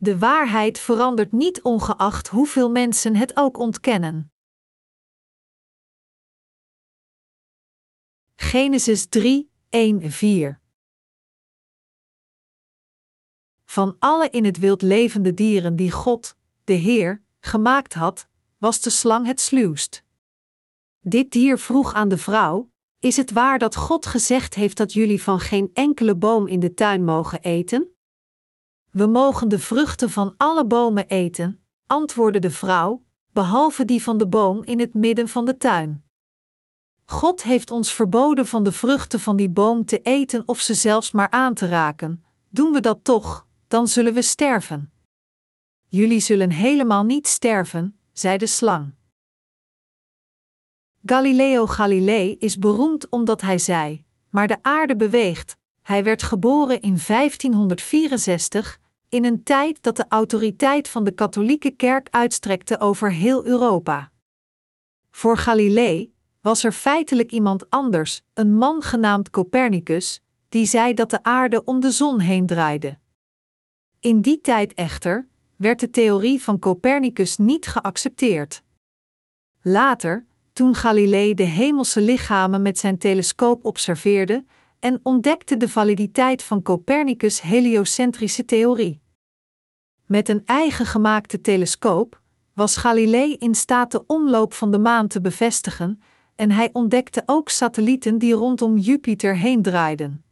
De waarheid verandert niet ongeacht hoeveel mensen het ook ontkennen. Genesis 3, 1, 4 Van alle in het wild levende dieren die God, de Heer, gemaakt had, was de slang het sluwst. Dit dier vroeg aan de vrouw: Is het waar dat God gezegd heeft dat jullie van geen enkele boom in de tuin mogen eten? We mogen de vruchten van alle bomen eten, antwoordde de vrouw, behalve die van de boom in het midden van de tuin. God heeft ons verboden van de vruchten van die boom te eten of ze zelfs maar aan te raken. Doen we dat toch, dan zullen we sterven. Jullie zullen helemaal niet sterven, zei de slang. Galileo Galilei is beroemd omdat hij zei: Maar de aarde beweegt. Hij werd geboren in 1564, in een tijd dat de autoriteit van de katholieke kerk uitstrekte over heel Europa. Voor Galilei was er feitelijk iemand anders, een man genaamd Copernicus, die zei dat de aarde om de zon heen draaide. In die tijd echter werd de theorie van Copernicus niet geaccepteerd. Later, toen Galilei de hemelse lichamen met zijn telescoop observeerde en ontdekte de validiteit van Copernicus' heliocentrische theorie. Met een eigen gemaakte telescoop was Galilei in staat de omloop van de maan te bevestigen en hij ontdekte ook satellieten die rondom Jupiter heen draaiden.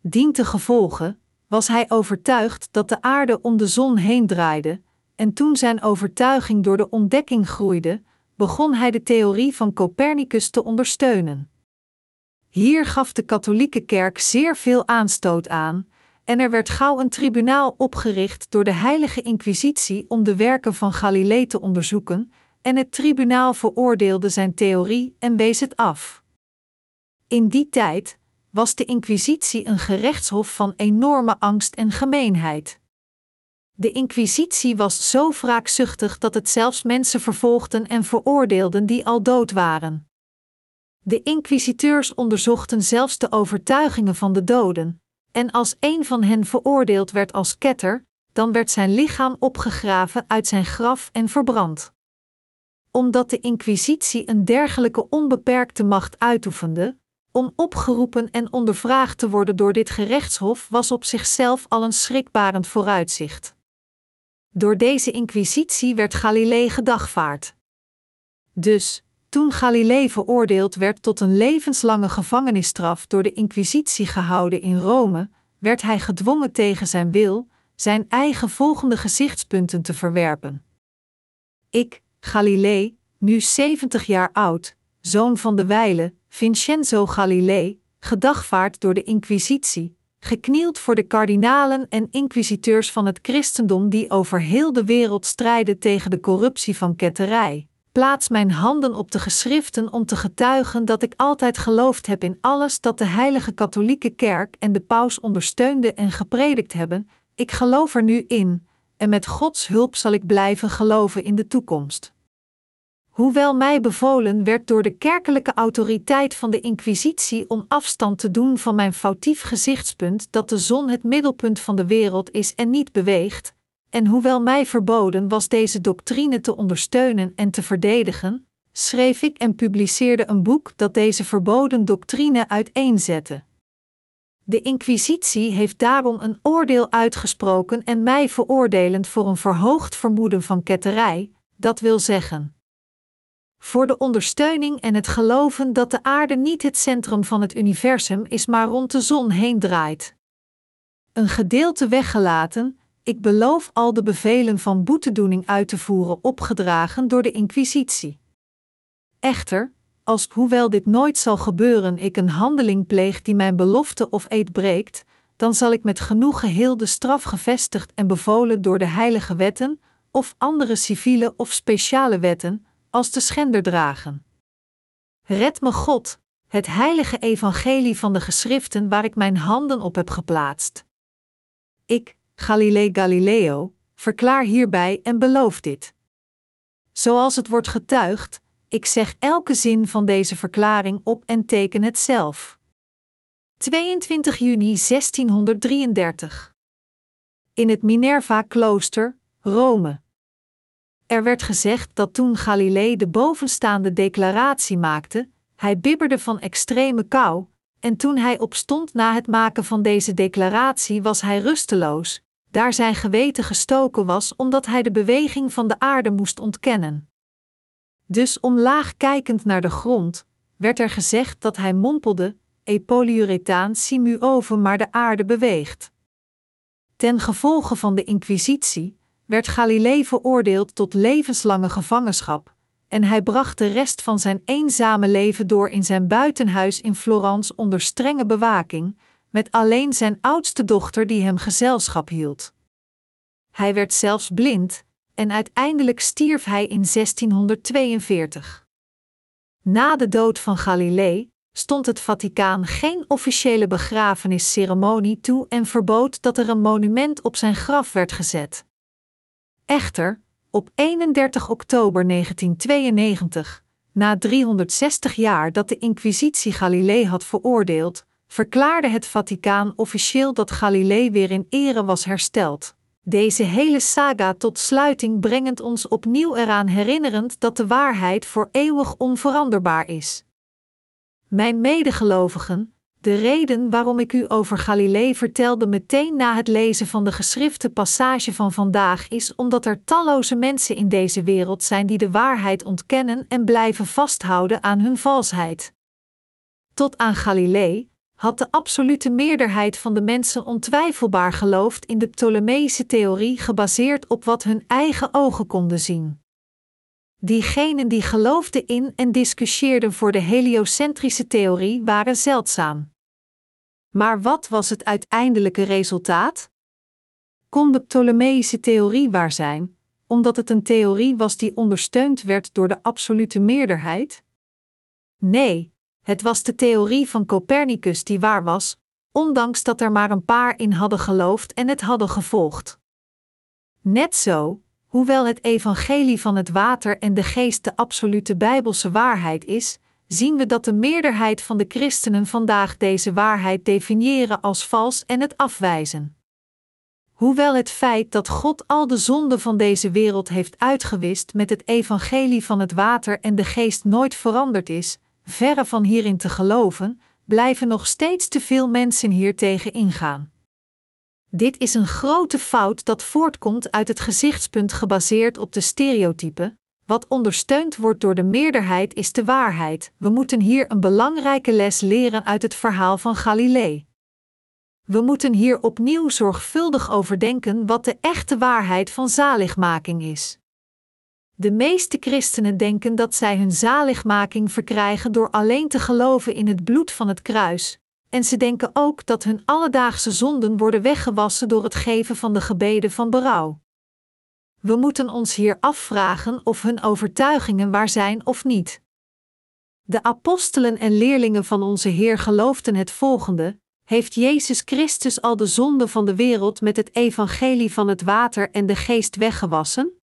Dientengevolge was hij overtuigd dat de aarde om de zon heen draaide, en toen zijn overtuiging door de ontdekking groeide, begon hij de theorie van Copernicus te ondersteunen. Hier gaf de katholieke kerk zeer veel aanstoot aan, en er werd gauw een tribunaal opgericht door de Heilige Inquisitie om de werken van Galilei te onderzoeken, en het tribunaal veroordeelde zijn theorie en wees het af. In die tijd was de Inquisitie een gerechtshof van enorme angst en gemeenheid. De Inquisitie was zo wraakzuchtig dat het zelfs mensen vervolgden en veroordeelden die al dood waren. De inquisiteurs onderzochten zelfs de overtuigingen van de doden, en als een van hen veroordeeld werd als ketter, dan werd zijn lichaam opgegraven uit zijn graf en verbrand. Omdat de Inquisitie een dergelijke onbeperkte macht uitoefende, om opgeroepen en ondervraagd te worden door dit gerechtshof was op zichzelf al een schrikbarend vooruitzicht. Door deze inquisitie werd Galilei gedagvaard. Dus, toen Galilei veroordeeld werd tot een levenslange gevangenisstraf door de inquisitie gehouden in Rome, werd hij gedwongen tegen zijn wil zijn eigen volgende gezichtspunten te verwerpen. Ik, Galilei, nu 70 jaar oud, zoon van de wijle, Vincenzo Galilei, gedagvaard door de Inquisitie, geknield voor de kardinalen en inquisiteurs van het christendom die over heel de wereld strijden tegen de corruptie van ketterij. Plaats mijn handen op de geschriften om te getuigen dat ik altijd geloofd heb in alles dat de heilige katholieke kerk en de paus ondersteunde en gepredikt hebben. Ik geloof er nu in, en met Gods hulp zal ik blijven geloven in de toekomst hoewel mij bevolen werd door de kerkelijke autoriteit van de Inquisitie om afstand te doen van mijn foutief gezichtspunt dat de zon het middelpunt van de wereld is en niet beweegt, en hoewel mij verboden was deze doctrine te ondersteunen en te verdedigen, schreef ik en publiceerde een boek dat deze verboden doctrine uiteenzette. De Inquisitie heeft daarom een oordeel uitgesproken en mij veroordelend voor een verhoogd vermoeden van ketterij, dat wil zeggen voor de ondersteuning en het geloven dat de aarde niet het centrum van het universum is, maar rond de zon heen draait. Een gedeelte weggelaten, ik beloof al de bevelen van boetedoening uit te voeren opgedragen door de Inquisitie. Echter, als hoewel dit nooit zal gebeuren, ik een handeling pleeg die mijn belofte of eed breekt, dan zal ik met genoegen heel de straf gevestigd en bevolen door de heilige wetten, of andere civiele of speciale wetten, als de schender dragen. Red me God, het heilige evangelie van de geschriften waar ik mijn handen op heb geplaatst. Ik, Galilei Galileo, verklaar hierbij en beloof dit. Zoals het wordt getuigd, ik zeg elke zin van deze verklaring op en teken het zelf. 22 juni 1633 in het Minerva-klooster, Rome. Er werd gezegd dat toen Galilei de bovenstaande declaratie maakte, hij bibberde van extreme kou, en toen hij opstond na het maken van deze declaratie was hij rusteloos, daar zijn geweten gestoken was omdat hij de beweging van de aarde moest ontkennen. Dus omlaag kijkend naar de grond, werd er gezegd dat hij mompelde: E polyurethaan simu over, maar de aarde beweegt. Ten gevolge van de Inquisitie werd Galilei veroordeeld tot levenslange gevangenschap, en hij bracht de rest van zijn eenzame leven door in zijn buitenhuis in Florence onder strenge bewaking, met alleen zijn oudste dochter die hem gezelschap hield. Hij werd zelfs blind, en uiteindelijk stierf hij in 1642. Na de dood van Galilei stond het Vaticaan geen officiële begrafenisceremonie toe en verbood dat er een monument op zijn graf werd gezet. Echter, op 31 oktober 1992, na 360 jaar dat de Inquisitie Galilei had veroordeeld, verklaarde het Vaticaan officieel dat Galilei weer in ere was hersteld. Deze hele saga tot sluiting brengend ons opnieuw eraan herinnerend dat de waarheid voor eeuwig onveranderbaar is. Mijn medegelovigen, de reden waarom ik u over Galilei vertelde meteen na het lezen van de geschrifte passage van vandaag is omdat er talloze mensen in deze wereld zijn die de waarheid ontkennen en blijven vasthouden aan hun valsheid. Tot aan Galilei had de absolute meerderheid van de mensen ontwijfelbaar geloofd in de Ptolemeïsche theorie gebaseerd op wat hun eigen ogen konden zien. Diegenen die geloofden in en discussieerden voor de heliocentrische theorie waren zeldzaam. Maar wat was het uiteindelijke resultaat? Kon de Ptolemeïsche theorie waar zijn, omdat het een theorie was die ondersteund werd door de absolute meerderheid? Nee, het was de theorie van Copernicus die waar was, ondanks dat er maar een paar in hadden geloofd en het hadden gevolgd. Net zo, hoewel het evangelie van het water en de geest de absolute bijbelse waarheid is, zien we dat de meerderheid van de christenen vandaag deze waarheid definiëren als vals en het afwijzen. Hoewel het feit dat God al de zonden van deze wereld heeft uitgewist met het evangelie van het water en de geest nooit veranderd is, verre van hierin te geloven, blijven nog steeds te veel mensen hier tegen ingaan. Dit is een grote fout dat voortkomt uit het gezichtspunt gebaseerd op de stereotypen. Wat ondersteund wordt door de meerderheid is de waarheid. We moeten hier een belangrijke les leren uit het verhaal van Galilei. We moeten hier opnieuw zorgvuldig overdenken wat de echte waarheid van zaligmaking is. De meeste christenen denken dat zij hun zaligmaking verkrijgen door alleen te geloven in het bloed van het kruis, en ze denken ook dat hun alledaagse zonden worden weggewassen door het geven van de gebeden van berouw. We moeten ons hier afvragen of hun overtuigingen waar zijn of niet. De apostelen en leerlingen van onze Heer geloofden het volgende: Heeft Jezus Christus al de zonden van de wereld met het evangelie van het water en de geest weggewassen?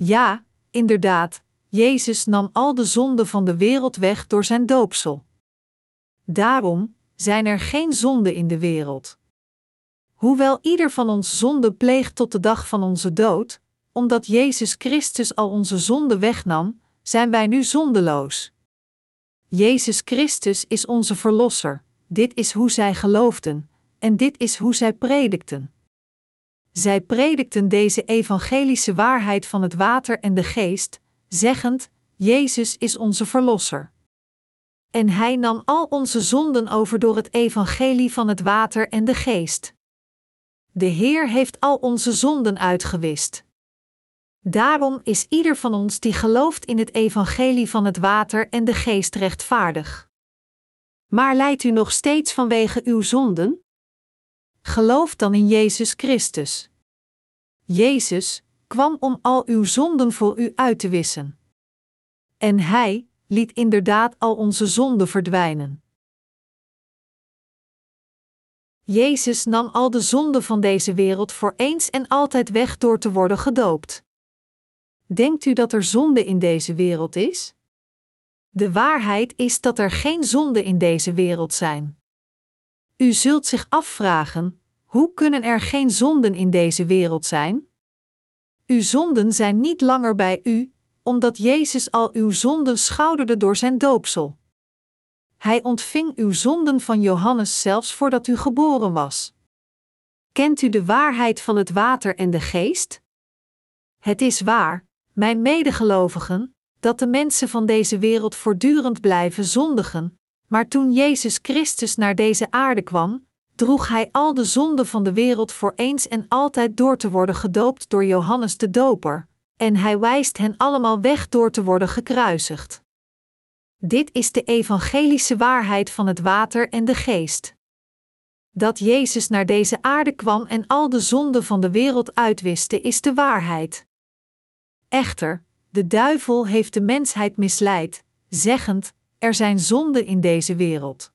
Ja, inderdaad, Jezus nam al de zonden van de wereld weg door zijn doopsel. Daarom zijn er geen zonden in de wereld. Hoewel ieder van ons zonde pleegt tot de dag van onze dood, omdat Jezus Christus al onze zonde wegnam, zijn wij nu zondeloos. Jezus Christus is onze Verlosser, dit is hoe zij geloofden, en dit is hoe zij predikten. Zij predikten deze evangelische waarheid van het water en de geest, zeggend: Jezus is onze Verlosser. En Hij nam al onze zonden over door het evangelie van het water en de geest. De Heer heeft al onze zonden uitgewist. Daarom is ieder van ons die gelooft in het evangelie van het water en de geest rechtvaardig. Maar lijdt u nog steeds vanwege uw zonden? Geloof dan in Jezus Christus. Jezus kwam om al uw zonden voor u uit te wissen. En Hij liet inderdaad al onze zonden verdwijnen. Jezus nam al de zonden van deze wereld voor eens en altijd weg door te worden gedoopt. Denkt u dat er zonde in deze wereld is? De waarheid is dat er geen zonde in deze wereld zijn. U zult zich afvragen: Hoe kunnen er geen zonden in deze wereld zijn? Uw zonden zijn niet langer bij u, omdat Jezus al uw zonden schouderde door zijn doopsel. Hij ontving uw zonden van Johannes zelfs voordat u geboren was. Kent u de waarheid van het water en de geest? Het is waar, mijn medegelovigen, dat de mensen van deze wereld voortdurend blijven zondigen, maar toen Jezus Christus naar deze aarde kwam, droeg hij al de zonden van de wereld voor eens en altijd door te worden gedoopt door Johannes de Doper, en hij wijst hen allemaal weg door te worden gekruisigd. Dit is de evangelische waarheid van het water en de geest. Dat Jezus naar deze aarde kwam en al de zonden van de wereld uitwiste, is de waarheid. Echter, de duivel heeft de mensheid misleid, zeggend: er zijn zonden in deze wereld.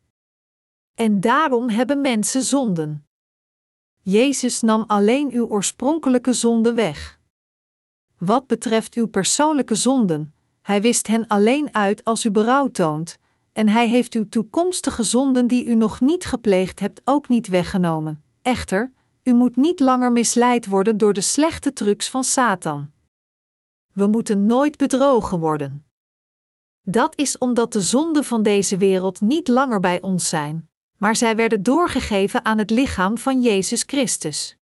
En daarom hebben mensen zonden. Jezus nam alleen uw oorspronkelijke zonde weg. Wat betreft uw persoonlijke zonden, hij wist hen alleen uit als u berouw toont, en hij heeft uw toekomstige zonden die u nog niet gepleegd hebt ook niet weggenomen. Echter, u moet niet langer misleid worden door de slechte trucs van Satan. We moeten nooit bedrogen worden. Dat is omdat de zonden van deze wereld niet langer bij ons zijn, maar zij werden doorgegeven aan het lichaam van Jezus Christus.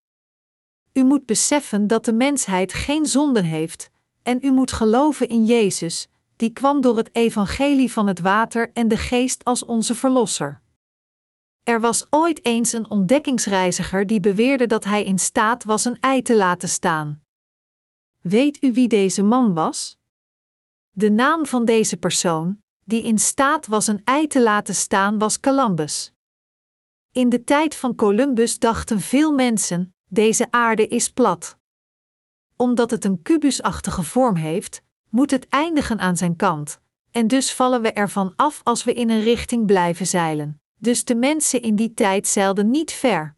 U moet beseffen dat de mensheid geen zonden heeft, en u moet geloven in Jezus, die kwam door het evangelie van het water en de geest als onze verlosser. Er was ooit eens een ontdekkingsreiziger die beweerde dat hij in staat was een ei te laten staan. Weet u wie deze man was? De naam van deze persoon, die in staat was een ei te laten staan, was Columbus. In de tijd van Columbus dachten veel mensen: deze aarde is plat. Omdat het een kubusachtige vorm heeft, moet het eindigen aan zijn kant, en dus vallen we ervan af als we in een richting blijven zeilen. Dus de mensen in die tijd zeilden niet ver.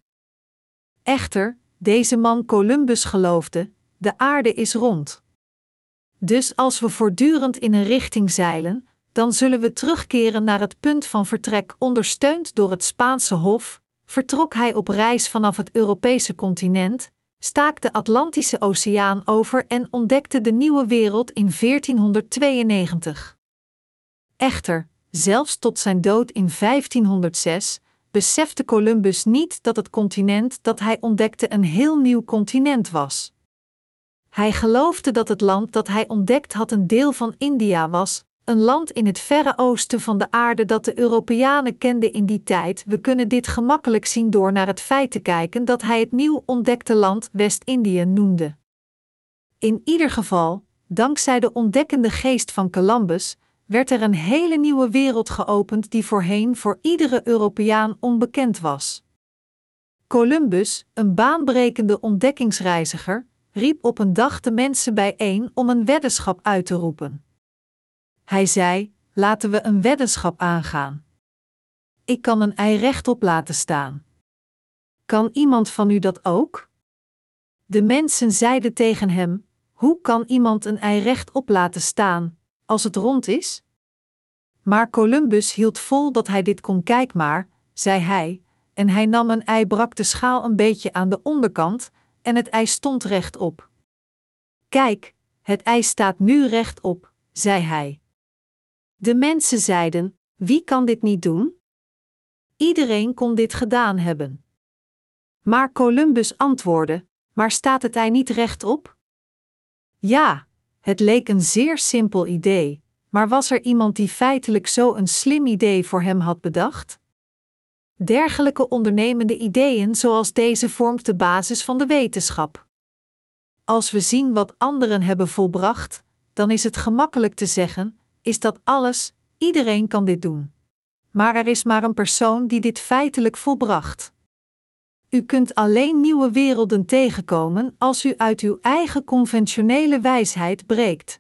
Echter, deze man Columbus geloofde: de aarde is rond. Dus als we voortdurend in een richting zeilen, dan zullen we terugkeren naar het punt van vertrek. Ondersteund door het Spaanse Hof, vertrok hij op reis vanaf het Europese continent, staak de Atlantische Oceaan over en ontdekte de nieuwe wereld in 1492. Echter, zelfs tot zijn dood in 1506, besefte Columbus niet dat het continent dat hij ontdekte een heel nieuw continent was. Hij geloofde dat het land dat hij ontdekt had een deel van India was, een land in het verre oosten van de aarde dat de Europeanen kenden in die tijd. We kunnen dit gemakkelijk zien door naar het feit te kijken dat hij het nieuw ontdekte land West-Indië noemde. In ieder geval, dankzij de ontdekkende geest van Columbus, werd er een hele nieuwe wereld geopend die voorheen voor iedere Europeaan onbekend was. Columbus, een baanbrekende ontdekkingsreiziger, riep op een dag de mensen bijeen om een weddenschap uit te roepen. Hij zei: Laten we een weddenschap aangaan. Ik kan een ei rechtop laten staan. Kan iemand van u dat ook? De mensen zeiden tegen hem: Hoe kan iemand een ei rechtop laten staan, als het rond is? Maar Columbus hield vol dat hij dit kon. Kijk maar, zei hij, en hij nam een ei, brak de schaal een beetje aan de onderkant, en het ei stond rechtop. Kijk, het ei staat nu rechtop, zei hij. De mensen zeiden: Wie kan dit niet doen? Iedereen kon dit gedaan hebben. Maar Columbus antwoordde: Maar staat het ei niet rechtop? Ja, het leek een zeer simpel idee, maar was er iemand die feitelijk zo een slim idee voor hem had bedacht? Dergelijke ondernemende ideeën zoals deze vormt de basis van de wetenschap. Als we zien wat anderen hebben volbracht, dan is het gemakkelijk te zeggen: is dat alles, iedereen kan dit doen. Maar er is maar een persoon die dit feitelijk volbracht. U kunt alleen nieuwe werelden tegenkomen als u uit uw eigen conventionele wijsheid breekt.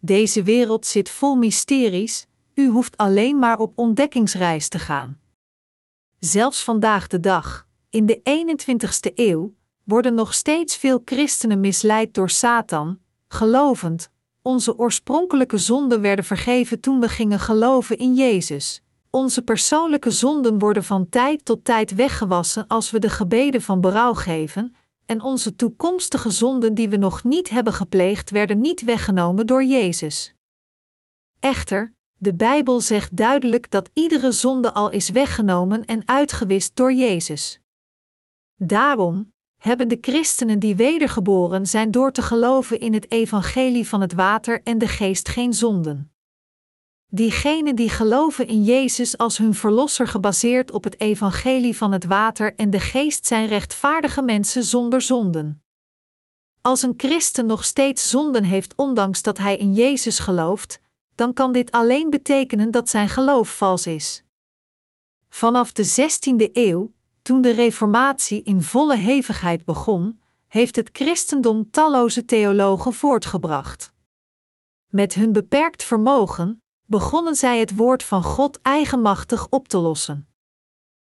Deze wereld zit vol mysteries, u hoeft alleen maar op ontdekkingsreis te gaan. Zelfs vandaag de dag, in de 21ste eeuw, worden nog steeds veel christenen misleid door Satan, gelovend, onze oorspronkelijke zonden werden vergeven toen we gingen geloven in Jezus. Onze persoonlijke zonden worden van tijd tot tijd weggewassen als we de gebeden van berouw geven, en onze toekomstige zonden die we nog niet hebben gepleegd werden niet weggenomen door Jezus. Echter, de Bijbel zegt duidelijk dat iedere zonde al is weggenomen en uitgewist door Jezus. Daarom hebben de christenen die wedergeboren zijn door te geloven in het evangelie van het water en de geest geen zonden. Diegenen die geloven in Jezus als hun verlosser gebaseerd op het evangelie van het water en de geest zijn rechtvaardige mensen zonder zonden. Als een christen nog steeds zonden heeft ondanks dat hij in Jezus gelooft, dan kan dit alleen betekenen dat zijn geloof vals is. Vanaf de 16e eeuw, toen de Reformatie in volle hevigheid begon, heeft het christendom talloze theologen voortgebracht. Met hun beperkt vermogen begonnen zij het woord van God eigenmachtig op te lossen.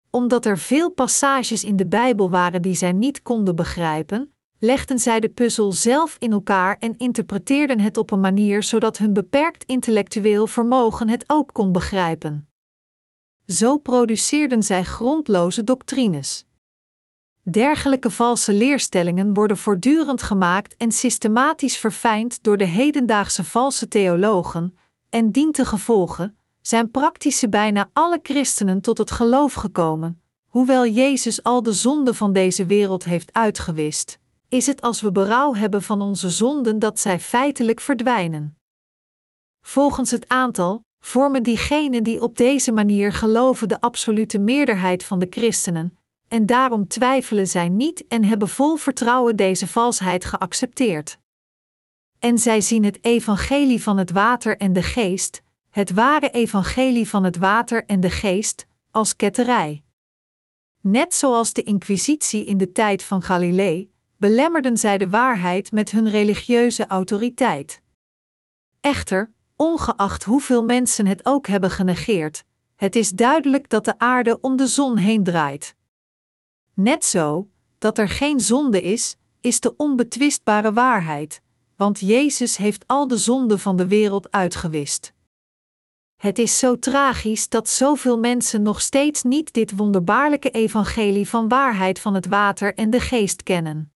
Omdat er veel passages in de Bijbel waren die zij niet konden begrijpen, legden zij de puzzel zelf in elkaar en interpreteerden het op een manier zodat hun beperkt intellectueel vermogen het ook kon begrijpen. Zo produceerden zij grondloze doctrines. Dergelijke valse leerstellingen worden voortdurend gemaakt en systematisch verfijnd door de hedendaagse valse theologen, en dientengevolge zijn praktische bijna alle christenen tot het geloof gekomen. Hoewel Jezus al de zonden van deze wereld heeft uitgewist, is het als we berouw hebben van onze zonden dat zij feitelijk verdwijnen. Volgens het aantal vormen diegenen die op deze manier geloven de absolute meerderheid van de christenen, en daarom twijfelen zij niet en hebben vol vertrouwen deze valsheid geaccepteerd. En zij zien het evangelie van het water en de geest, het ware evangelie van het water en de geest, als ketterij. Net zoals de Inquisitie in de tijd van Galilei, belemmerden zij de waarheid met hun religieuze autoriteit. Echter, ongeacht hoeveel mensen het ook hebben genegeerd, het is duidelijk dat de aarde om de zon heen draait. Net zo, dat er geen zonde is, is de onbetwistbare waarheid, want Jezus heeft al de zonden van de wereld uitgewist. Het is zo tragisch dat zoveel mensen nog steeds niet dit wonderbaarlijke evangelie van waarheid van het water en de geest kennen.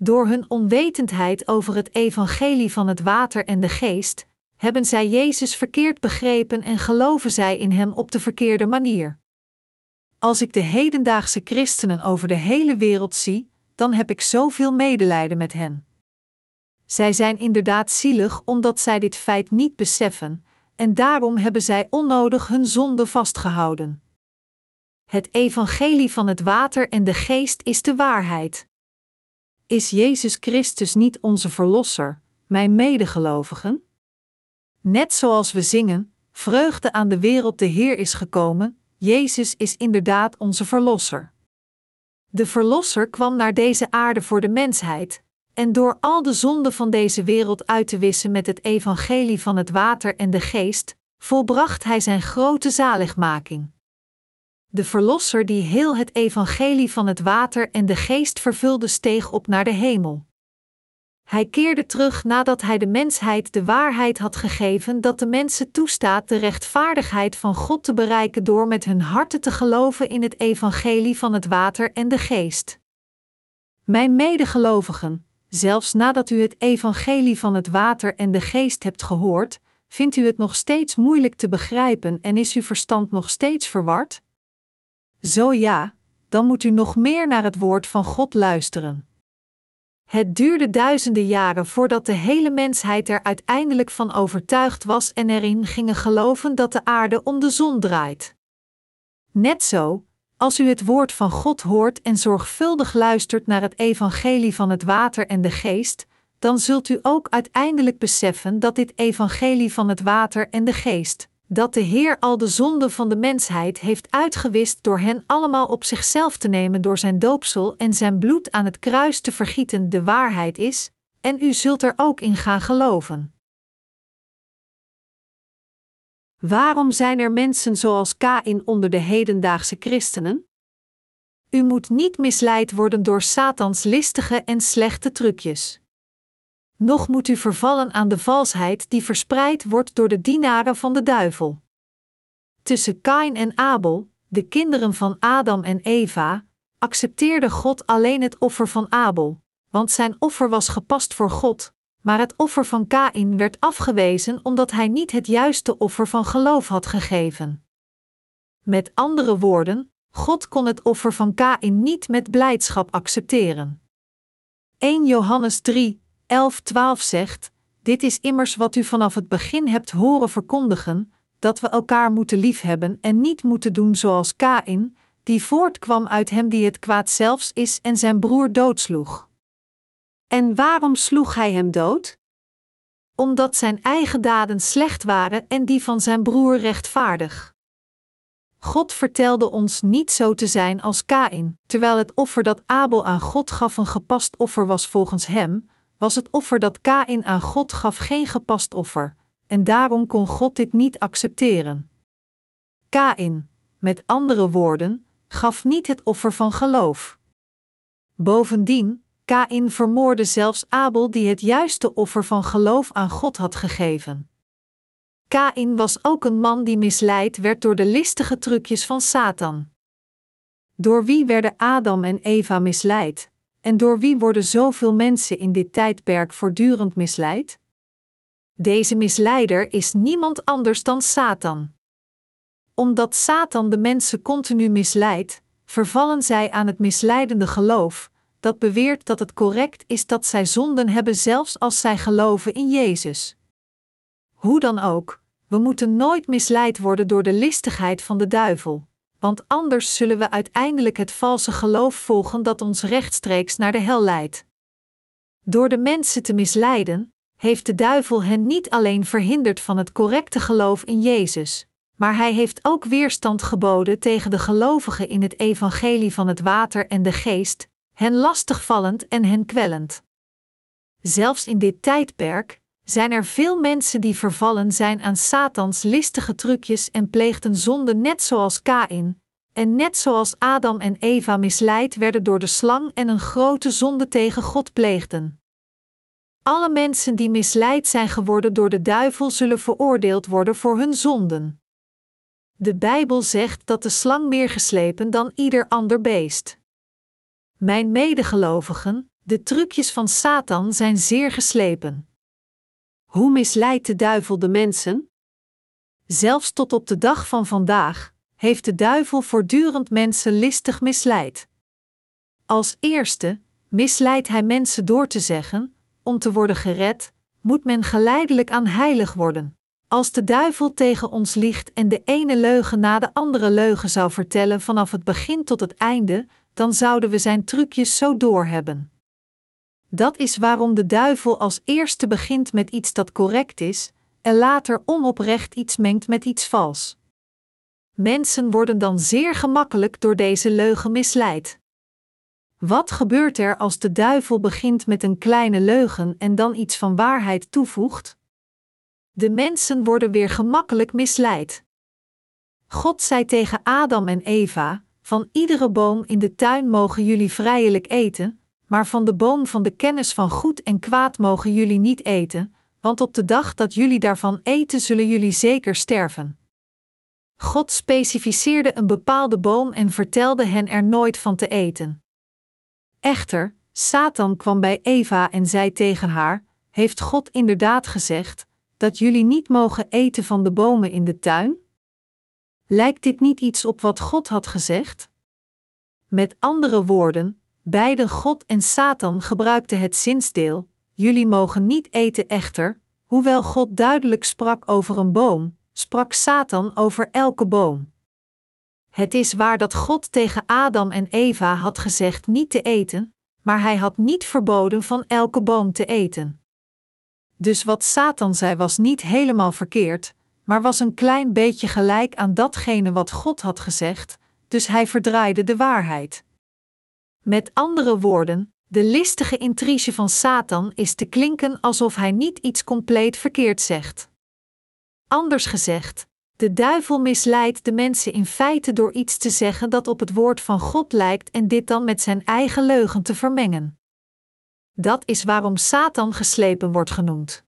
Door hun onwetendheid over het evangelie van het water en de geest, hebben zij Jezus verkeerd begrepen en geloven zij in Hem op de verkeerde manier. Als ik de hedendaagse christenen over de hele wereld zie, dan heb ik zoveel medelijden met hen. Zij zijn inderdaad zielig omdat zij dit feit niet beseffen, en daarom hebben zij onnodig hun zonde vastgehouden. Het evangelie van het water en de geest is de waarheid. Is Jezus Christus niet onze Verlosser, mijn medegelovigen? Net zoals we zingen, vreugde aan de wereld de Heer is gekomen, Jezus is inderdaad onze Verlosser. De Verlosser kwam naar deze aarde voor de mensheid, en door al de zonden van deze wereld uit te wissen met het evangelie van het water en de geest, volbracht hij zijn grote zaligmaking. De Verlosser die heel het evangelie van het water en de geest vervulde steeg op naar de hemel. Hij keerde terug nadat hij de mensheid de waarheid had gegeven dat de mensen toestaat de rechtvaardigheid van God te bereiken door met hun harten te geloven in het evangelie van het water en de geest. Mijn medegelovigen, zelfs nadat u het evangelie van het water en de geest hebt gehoord, vindt u het nog steeds moeilijk te begrijpen en is uw verstand nog steeds verward? Zo ja, dan moet u nog meer naar het woord van God luisteren. Het duurde duizenden jaren voordat de hele mensheid er uiteindelijk van overtuigd was en erin gingen geloven dat de aarde om de zon draait. Net zo, als u het woord van God hoort en zorgvuldig luistert naar het evangelie van het water en de geest, dan zult u ook uiteindelijk beseffen dat dit evangelie van het water en de geest, dat de Heer al de zonden van de mensheid heeft uitgewist door hen allemaal op zichzelf te nemen door zijn doopsel en zijn bloed aan het kruis te vergieten, de waarheid is, en u zult er ook in gaan geloven. Waarom zijn er mensen zoals Kain onder de hedendaagse christenen? U moet niet misleid worden door Satans listige en slechte trucjes. Nog moet u vervallen aan de valsheid die verspreid wordt door de dienaren van de duivel. tussen Kain en Abel, de kinderen van Adam en Eva, accepteerde God alleen het offer van Abel, want zijn offer was gepast voor God, maar het offer van Kain werd afgewezen omdat hij niet het juiste offer van geloof had gegeven. Met andere woorden, God kon het offer van Kain niet met blijdschap accepteren. 1 Johannes 3, 11, 12 zegt: Dit is immers wat u vanaf het begin hebt horen verkondigen, dat we elkaar moeten liefhebben en niet moeten doen zoals Kain, die voortkwam uit hem die het kwaad zelfs is en zijn broer doodsloeg. En waarom sloeg hij hem dood? Omdat zijn eigen daden slecht waren en die van zijn broer rechtvaardig. God vertelde ons niet zo te zijn als Kain, terwijl het offer dat Abel aan God gaf een gepast offer was volgens hem, was het offer dat Kain aan God gaf geen gepast offer, en daarom kon God dit niet accepteren. Kain, met andere woorden, gaf niet het offer van geloof. Bovendien, Kain vermoorde zelfs Abel die het juiste offer van geloof aan God had gegeven. Kain was ook een man die misleid werd door de listige trucjes van Satan. Door wie werden Adam en Eva misleid? En door wie worden zoveel mensen in dit tijdperk voortdurend misleid? Deze misleider is niemand anders dan Satan. Omdat Satan de mensen continu misleidt, vervallen zij aan het misleidende geloof, dat beweert dat het correct is dat zij zonden hebben zelfs als zij geloven in Jezus. Hoe dan ook, we moeten nooit misleid worden door de listigheid van de duivel, want anders zullen we uiteindelijk het valse geloof volgen dat ons rechtstreeks naar de hel leidt. Door de mensen te misleiden, heeft de duivel hen niet alleen verhinderd van het correcte geloof in Jezus, maar hij heeft ook weerstand geboden tegen de gelovigen in het evangelie van het water en de geest, hen lastigvallend en hen kwellend. Zelfs in dit tijdperk zijn er veel mensen die vervallen zijn aan Satans listige trucjes en pleegden zonde net zoals Kain, en net zoals Adam en Eva misleid werden door de slang en een grote zonde tegen God pleegden. Alle mensen die misleid zijn geworden door de duivel zullen veroordeeld worden voor hun zonden. De Bijbel zegt dat de slang meer geslepen dan ieder ander beest. Mijn medegelovigen, de trucjes van Satan zijn zeer geslepen. Hoe misleidt de duivel de mensen? Zelfs tot op de dag van vandaag heeft de duivel voortdurend mensen listig misleid. Als eerste misleidt hij mensen door te zeggen: om te worden gered, moet men geleidelijk aan heilig worden. Als de duivel tegen ons liegt en de ene leugen na de andere leugen zou vertellen vanaf het begin tot het einde, dan zouden we zijn trucjes zo doorhebben. Dat is waarom de duivel als eerste begint met iets dat correct is, en later onoprecht iets mengt met iets vals. Mensen worden dan zeer gemakkelijk door deze leugen misleid. Wat gebeurt er als de duivel begint met een kleine leugen en dan iets van waarheid toevoegt? De mensen worden weer gemakkelijk misleid. God zei tegen Adam en Eva: Van iedere boom in de tuin mogen jullie vrijelijk eten, maar van de boom van de kennis van goed en kwaad mogen jullie niet eten, want op de dag dat jullie daarvan eten, zullen jullie zeker sterven. God specificeerde een bepaalde boom en vertelde hen er nooit van te eten. Echter, Satan kwam bij Eva en zei tegen haar: Heeft God inderdaad gezegd dat jullie niet mogen eten van de bomen in de tuin? Lijkt dit niet iets op wat God had gezegd? Met andere woorden, beide God en Satan gebruikten het zinsdeel: Jullie mogen niet eten echter, hoewel God duidelijk sprak over een boom, sprak Satan over elke boom. Het is waar dat God tegen Adam en Eva had gezegd niet te eten, maar hij had niet verboden van elke boom te eten. Dus wat Satan zei was niet helemaal verkeerd, maar was een klein beetje gelijk aan datgene wat God had gezegd, dus hij verdraaide de waarheid. Met andere woorden, de listige intrige van Satan is te klinken alsof hij niet iets compleet verkeerd zegt. Anders gezegd, de duivel misleidt de mensen in feite door iets te zeggen dat op het woord van God lijkt en dit dan met zijn eigen leugen te vermengen. Dat is waarom Satan geslepen wordt genoemd.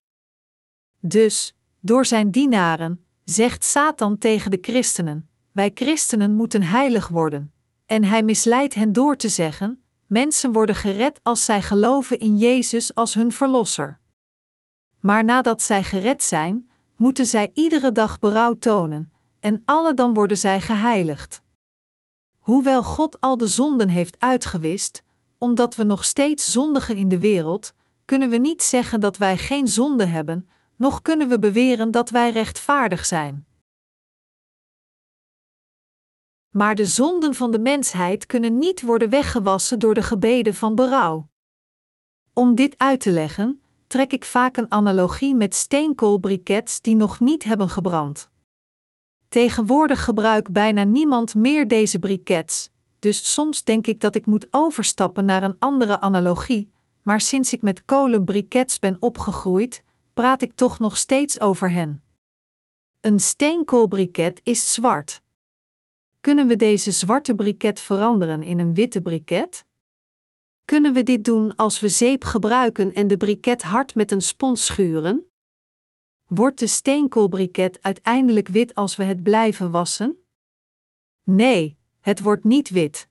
Dus, door zijn dienaren, zegt Satan tegen de christenen: Wij christenen moeten heilig worden. En hij misleidt hen door te zeggen: Mensen worden gered als zij geloven in Jezus als hun verlosser. Maar nadat zij gered zijn, moeten zij iedere dag berouw tonen, en alle dan worden zij geheiligd. Hoewel God al de zonden heeft uitgewist, omdat we nog steeds zondigen in de wereld, kunnen we niet zeggen dat wij geen zonde hebben, noch kunnen we beweren dat wij rechtvaardig zijn. Maar de zonden van de mensheid kunnen niet worden weggewassen door de gebeden van berouw. Om dit uit te leggen, trek ik vaak een analogie met steenkoolbrikets die nog niet hebben gebrand. Tegenwoordig gebruikt bijna niemand meer deze brikets, dus soms denk ik dat ik moet overstappen naar een andere analogie, maar sinds ik met kolenbrikets ben opgegroeid, praat ik toch nog steeds over hen. Een steenkoolbriket is zwart. Kunnen we deze zwarte briket veranderen in een witte briket? Kunnen we dit doen als we zeep gebruiken en de briket hard met een spons schuren? Wordt de steenkoolbriket uiteindelijk wit als we het blijven wassen? Nee, het wordt niet wit.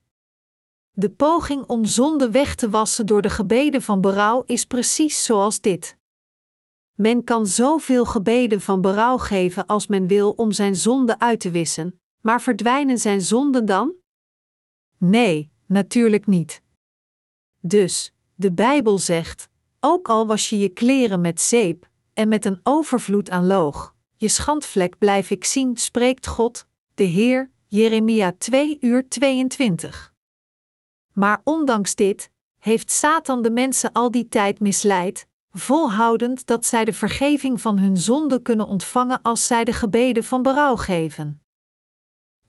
De poging om zonde weg te wassen door de gebeden van berouw is precies zoals dit. Men kan zoveel gebeden van berouw geven als men wil om zijn zonde uit te wissen, maar verdwijnen zijn zonden dan? Nee, natuurlijk niet. Dus, de Bijbel zegt: ook al was je je kleren met zeep, en met een overvloed aan loog, je schandvlek blijf ik zien, spreekt God, de Heer, Jeremia 2 uur 22. Maar ondanks dit, heeft Satan de mensen al die tijd misleid, volhoudend dat zij de vergeving van hun zonde kunnen ontvangen als zij de gebeden van berouw geven.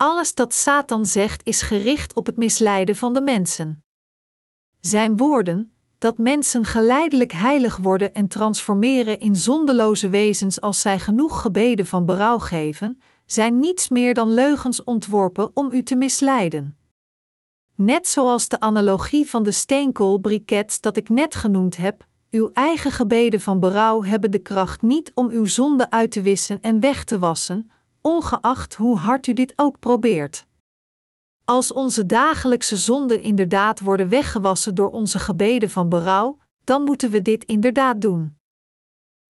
Alles dat Satan zegt is gericht op het misleiden van de mensen. Zijn woorden, dat mensen geleidelijk heilig worden en transformeren in zondeloze wezens als zij genoeg gebeden van berouw geven, zijn niets meer dan leugens ontworpen om u te misleiden. Net zoals de analogie van de steenkoolbrikets dat ik net genoemd heb, uw eigen gebeden van berouw hebben de kracht niet om uw zonde uit te wissen en weg te wassen, ongeacht hoe hard u dit ook probeert. Als onze dagelijkse zonden inderdaad worden weggewassen door onze gebeden van berouw, dan moeten we dit inderdaad doen.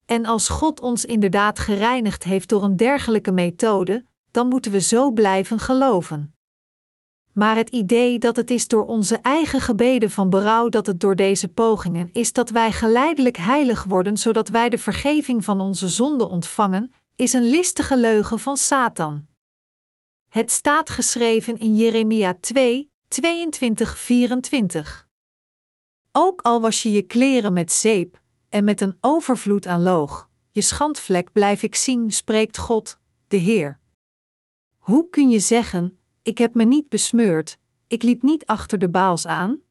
En als God ons inderdaad gereinigd heeft door een dergelijke methode, dan moeten we zo blijven geloven. Maar het idee dat het is door onze eigen gebeden van berouw dat het door deze pogingen is dat wij geleidelijk heilig worden zodat wij de vergeving van onze zonden ontvangen, is een listige leugen van Satan. Het staat geschreven in Jeremia 2, 22, 24. Ook al was je je kleren met zeep en met een overvloed aan loog, je schandvlek blijf ik zien, spreekt God, de Heer. Hoe kun je zeggen: Ik heb me niet besmeurd, ik liep niet achter de baals aan?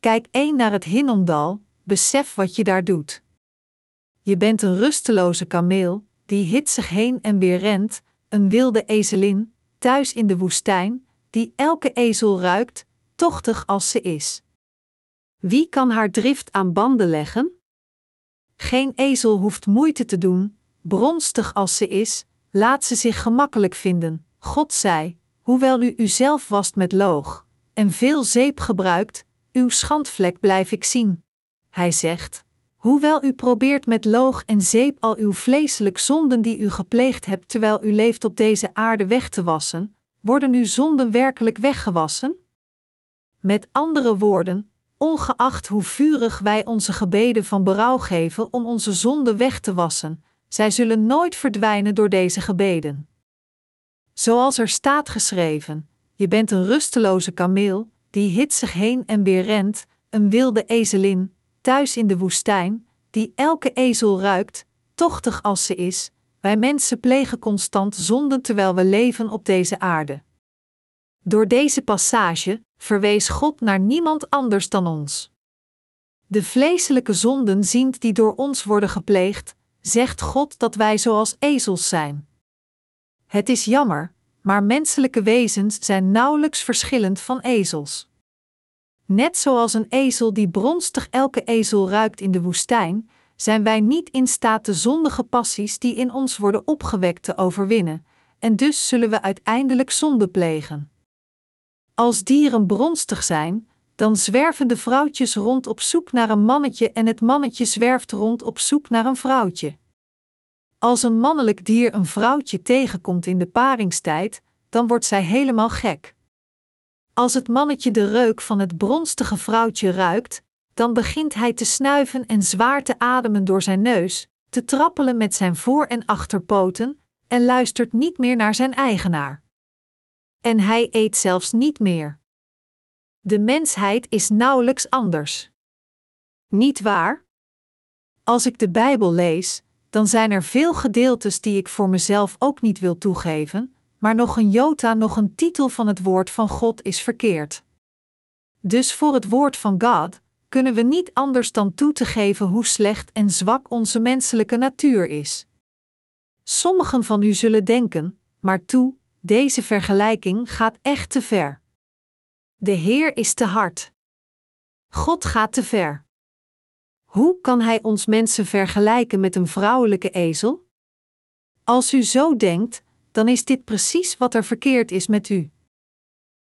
Kijk één naar het Hinnomdal, besef wat je daar doet. Je bent een rusteloze kameel, die hitsig heen en weer rent, een wilde ezelin, thuis in de woestijn, die elke ezel ruikt, tochtig als ze is. Wie kan haar drift aan banden leggen? Geen ezel hoeft moeite te doen, bronstig als ze is, laat ze zich gemakkelijk vinden. God zei: Hoewel u uzelf wast met loog en veel zeep gebruikt, uw schandvlek blijf ik zien. Hij zegt: Hoewel u probeert met loog en zeep al uw vleeselijk zonden die u gepleegd hebt terwijl u leeft op deze aarde weg te wassen, worden uw zonden werkelijk weggewassen? Met andere woorden, ongeacht hoe vurig wij onze gebeden van berouw geven om onze zonden weg te wassen, zij zullen nooit verdwijnen door deze gebeden. Zoals er staat geschreven: Je bent een rusteloze kameel, die hitsig heen en weer rent, een wilde ezelin, thuis in de woestijn, die elke ezel ruikt, tochtig als ze is, wij mensen plegen constant zonden terwijl we leven op deze aarde. Door deze passage verwees God naar niemand anders dan ons. De vleeselijke zonden ziend die door ons worden gepleegd, zegt God dat wij zoals ezels zijn. Het is jammer, maar menselijke wezens zijn nauwelijks verschillend van ezels. Net zoals een ezel die bronstig elke ezel ruikt in de woestijn, zijn wij niet in staat de zondige passies die in ons worden opgewekt te overwinnen, en dus zullen we uiteindelijk zonde plegen. Als dieren bronstig zijn, dan zwerven de vrouwtjes rond op zoek naar een mannetje en het mannetje zwerft rond op zoek naar een vrouwtje. Als een mannelijk dier een vrouwtje tegenkomt in de paringstijd, dan wordt zij helemaal gek. Als het mannetje de reuk van het bronstige vrouwtje ruikt, dan begint hij te snuiven en zwaar te ademen door zijn neus, te trappelen met zijn voor- en achterpoten, en luistert niet meer naar zijn eigenaar. En hij eet zelfs niet meer. De mensheid is nauwelijks anders. Niet waar? Als ik de Bijbel lees, dan zijn er veel gedeeltes die ik voor mezelf ook niet wil toegeven, maar nog een jota, nog een titel van het woord van God is verkeerd. Dus voor het woord van God kunnen we niet anders dan toe te geven hoe slecht en zwak onze menselijke natuur is. Sommigen van u zullen denken, maar toe, deze vergelijking gaat echt te ver. De Heer is te hard. God gaat te ver. Hoe kan Hij ons mensen vergelijken met een vrouwelijke ezel? Als u zo denkt, dan is dit precies wat er verkeerd is met u.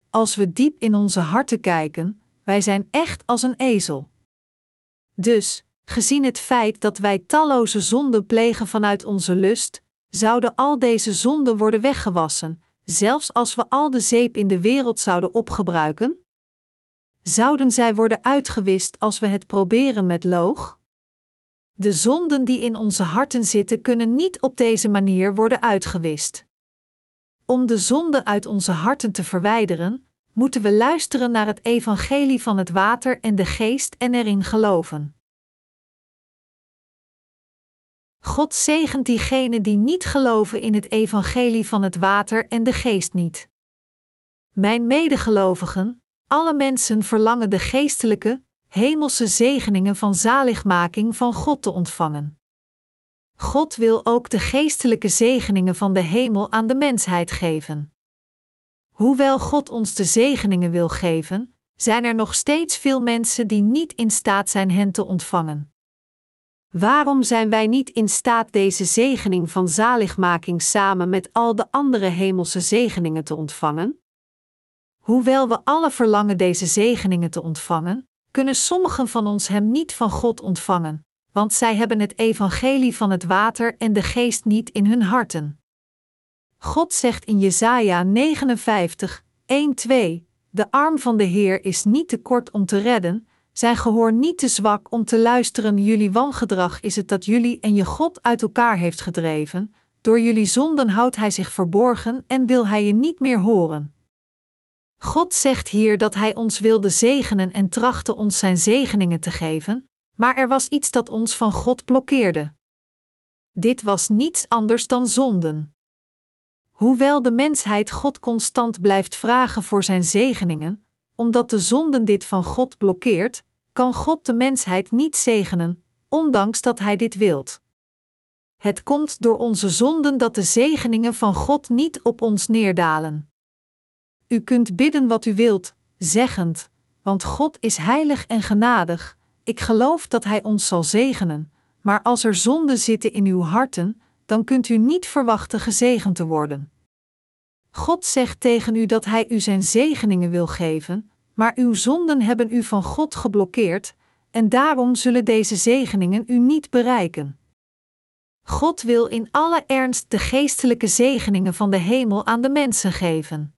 Als we diep in onze harten kijken, wij zijn echt als een ezel. Dus, gezien het feit dat wij talloze zonden plegen vanuit onze lust, zouden al deze zonden worden weggewassen, zelfs als we al de zeep in de wereld zouden opgebruiken? Zouden zij worden uitgewist als we het proberen met loog? De zonden die in onze harten zitten kunnen niet op deze manier worden uitgewist. Om de zonde uit onze harten te verwijderen, moeten we luisteren naar het evangelie van het water en de geest en erin geloven. God zegent diegenen die niet geloven in het evangelie van het water en de geest niet. Mijn medegelovigen, alle mensen verlangen de geestelijke, hemelse zegeningen van zaligmaking van God te ontvangen. God wil ook de geestelijke zegeningen van de hemel aan de mensheid geven. Hoewel God ons de zegeningen wil geven, zijn er nog steeds veel mensen die niet in staat zijn hen te ontvangen. Waarom zijn wij niet in staat deze zegening van zaligmaking samen met al de andere hemelse zegeningen te ontvangen? Hoewel we alle verlangen deze zegeningen te ontvangen, kunnen sommigen van ons hem niet van God ontvangen, want zij hebben het evangelie van het water en de geest niet in hun harten. God zegt in Jesaja 59, 1-2: De arm van de Heer is niet te kort om te redden, zijn gehoor niet te zwak om te luisteren. Jullie wangedrag is het dat jullie en je God uit elkaar heeft gedreven. Door jullie zonden houdt hij zich verborgen en wil hij je niet meer horen. God zegt hier dat hij ons wilde zegenen en trachtte ons zijn zegeningen te geven, maar er was iets dat ons van God blokkeerde. Dit was niets anders dan zonden. Hoewel de mensheid God constant blijft vragen voor zijn zegeningen, omdat de zonden dit van God blokkeert, kan God de mensheid niet zegenen, ondanks dat Hij dit wilt. Het komt door onze zonden dat de zegeningen van God niet op ons neerdalen. U kunt bidden wat u wilt, zeggend: Want God is heilig en genadig, ik geloof dat Hij ons zal zegenen, maar als er zonden zitten in uw harten, dan kunt u niet verwachten gezegend te worden. God zegt tegen u dat Hij u zijn zegeningen wil geven, maar uw zonden hebben u van God geblokkeerd, en daarom zullen deze zegeningen u niet bereiken. God wil in alle ernst de geestelijke zegeningen van de hemel aan de mensen geven.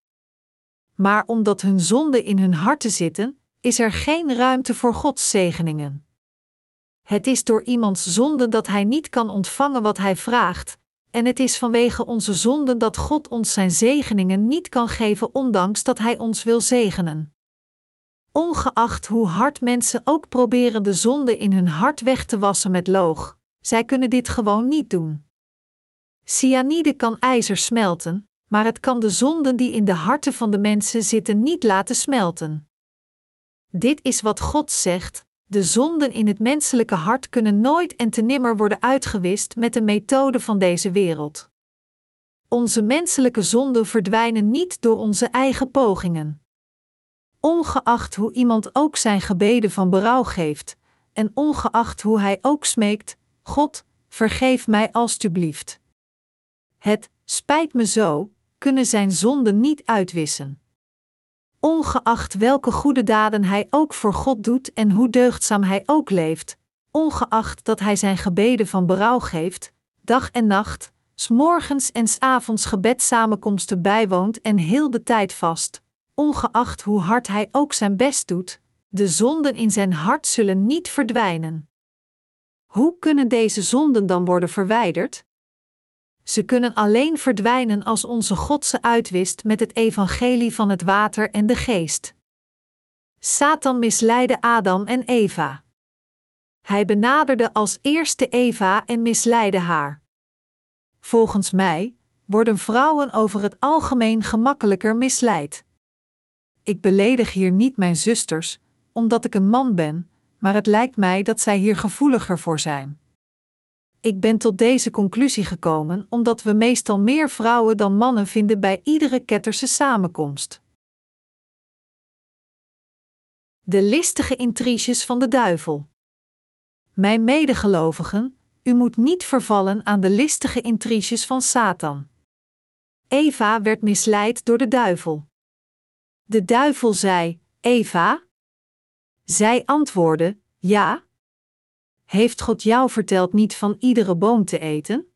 Maar omdat hun zonden in hun harten zitten, is er geen ruimte voor Gods zegeningen. Het is door iemands zonde dat hij niet kan ontvangen wat hij vraagt, en het is vanwege onze zonden dat God ons zijn zegeningen niet kan geven, ondanks dat hij ons wil zegenen. Ongeacht hoe hard mensen ook proberen de zonde in hun hart weg te wassen met loog, zij kunnen dit gewoon niet doen. Cyanide kan ijzer smelten, maar het kan de zonden die in de harten van de mensen zitten niet laten smelten. Dit is wat God zegt: de zonden in het menselijke hart kunnen nooit en te nimmer worden uitgewist met de methode van deze wereld. Onze menselijke zonden verdwijnen niet door onze eigen pogingen. Ongeacht hoe iemand ook zijn gebeden van berouw geeft, en ongeacht hoe hij ook smeekt, God, vergeef mij alstublieft. Het spijt me zo, kunnen zijn zonden niet uitwissen. Ongeacht welke goede daden hij ook voor God doet en hoe deugdzaam hij ook leeft, ongeacht dat hij zijn gebeden van berouw geeft, dag en nacht, s morgens en s avonds gebedsamenkomsten bijwoont en heel de tijd vast, ongeacht hoe hard hij ook zijn best doet, de zonden in zijn hart zullen niet verdwijnen. Hoe kunnen deze zonden dan worden verwijderd? Ze kunnen alleen verdwijnen als onze God ze uitwist met het evangelie van het water en de geest. Satan misleidde Adam en Eva. Hij benaderde als eerste Eva en misleidde haar. Volgens mij worden vrouwen over het algemeen gemakkelijker misleid. Ik beledig hier niet mijn zusters, omdat ik een man ben, maar het lijkt mij dat zij hier gevoeliger voor zijn. Ik ben tot deze conclusie gekomen omdat we meestal meer vrouwen dan mannen vinden bij iedere ketterse samenkomst. De listige intriges van de duivel. Mijn medegelovigen, u moet niet vervallen aan de listige intriges van Satan. Eva werd misleid door de duivel. De duivel zei: Eva? Zij antwoordde: Ja. Heeft God jou verteld niet van iedere boom te eten?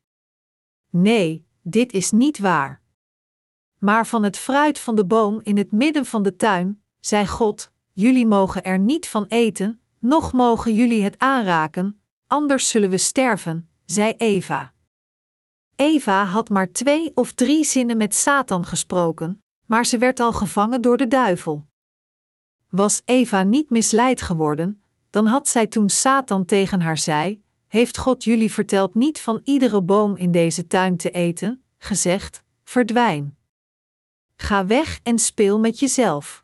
Nee, dit is niet waar. Maar van het fruit van de boom in het midden van de tuin, zei God: Jullie mogen er niet van eten, noch mogen jullie het aanraken, anders zullen we sterven, zei Eva. Eva had maar twee of drie zinnen met Satan gesproken, maar ze werd al gevangen door de duivel. Was Eva niet misleid geworden, dan had zij toen Satan tegen haar zei: Heeft God jullie verteld niet van iedere boom in deze tuin te eten, gezegd: Verdwijn. Ga weg en speel met jezelf.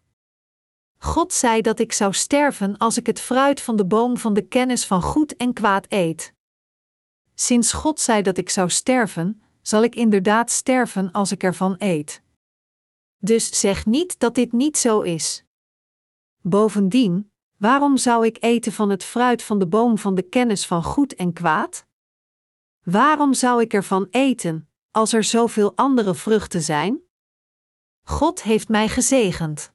God zei dat ik zou sterven als ik het fruit van de boom van de kennis van goed en kwaad eet. Sinds God zei dat ik zou sterven, zal ik inderdaad sterven als ik ervan eet. Dus zeg niet dat dit niet zo is. Bovendien, waarom zou ik eten van het fruit van de boom van de kennis van goed en kwaad? Waarom zou ik ervan eten, als er zoveel andere vruchten zijn? God heeft mij gezegend.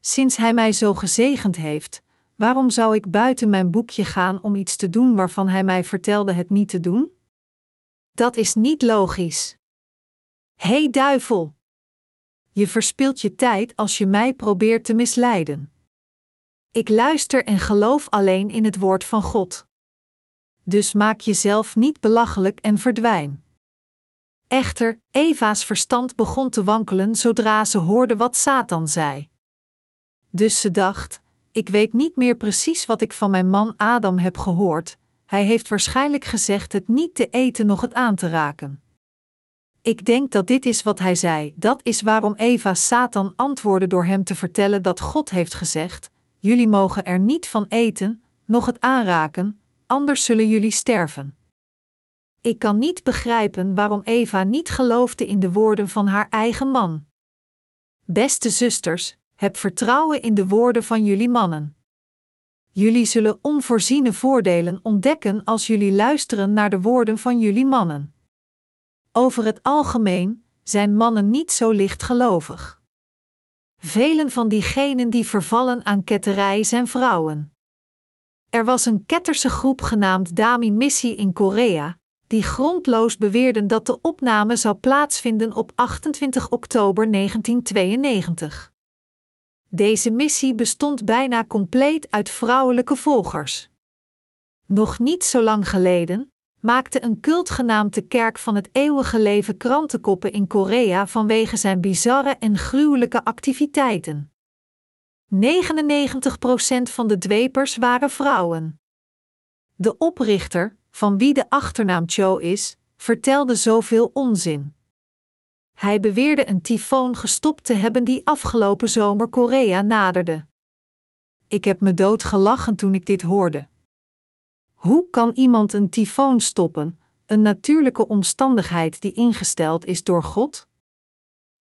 Sinds Hij mij zo gezegend heeft, waarom zou ik buiten mijn boekje gaan om iets te doen waarvan Hij mij vertelde het niet te doen? Dat is niet logisch. Hey duivel! Je verspilt je tijd als je mij probeert te misleiden. Ik luister en geloof alleen in het woord van God. Dus maak jezelf niet belachelijk en verdwijn. Echter, Eva's verstand begon te wankelen zodra ze hoorde wat Satan zei. Dus ze dacht: Ik weet niet meer precies wat ik van mijn man Adam heb gehoord. Hij heeft waarschijnlijk gezegd het niet te eten nog het aan te raken. Ik denk dat dit is wat hij zei. Dat is waarom Eva Satan antwoordde door hem te vertellen dat God heeft gezegd: Jullie mogen er niet van eten, nog het aanraken, anders zullen jullie sterven. Ik kan niet begrijpen waarom Eva niet geloofde in de woorden van haar eigen man. Beste zusters, heb vertrouwen in de woorden van jullie mannen. Jullie zullen onvoorziene voordelen ontdekken als jullie luisteren naar de woorden van jullie mannen. Over het algemeen zijn mannen niet zo lichtgelovig. Velen van diegenen die vervallen aan ketterij zijn vrouwen. Er was een ketterse groep genaamd Dami Missie in Korea, die grondloos beweerden dat de opname zou plaatsvinden op 28 oktober 1992. Deze missie bestond bijna compleet uit vrouwelijke volgers. Nog niet zo lang geleden maakte een cult genaamd de Kerk van het Eeuwige Leven krantenkoppen in Korea vanwege zijn bizarre en gruwelijke activiteiten. 99% van de dwepers waren vrouwen. De oprichter, van wie de achternaam Cho is, vertelde zoveel onzin. Hij beweerde een tyfoon gestopt te hebben die afgelopen zomer Korea naderde. Ik heb me dood gelachen toen ik dit hoorde. Hoe kan iemand een tyfoon stoppen, een natuurlijke omstandigheid die ingesteld is door God?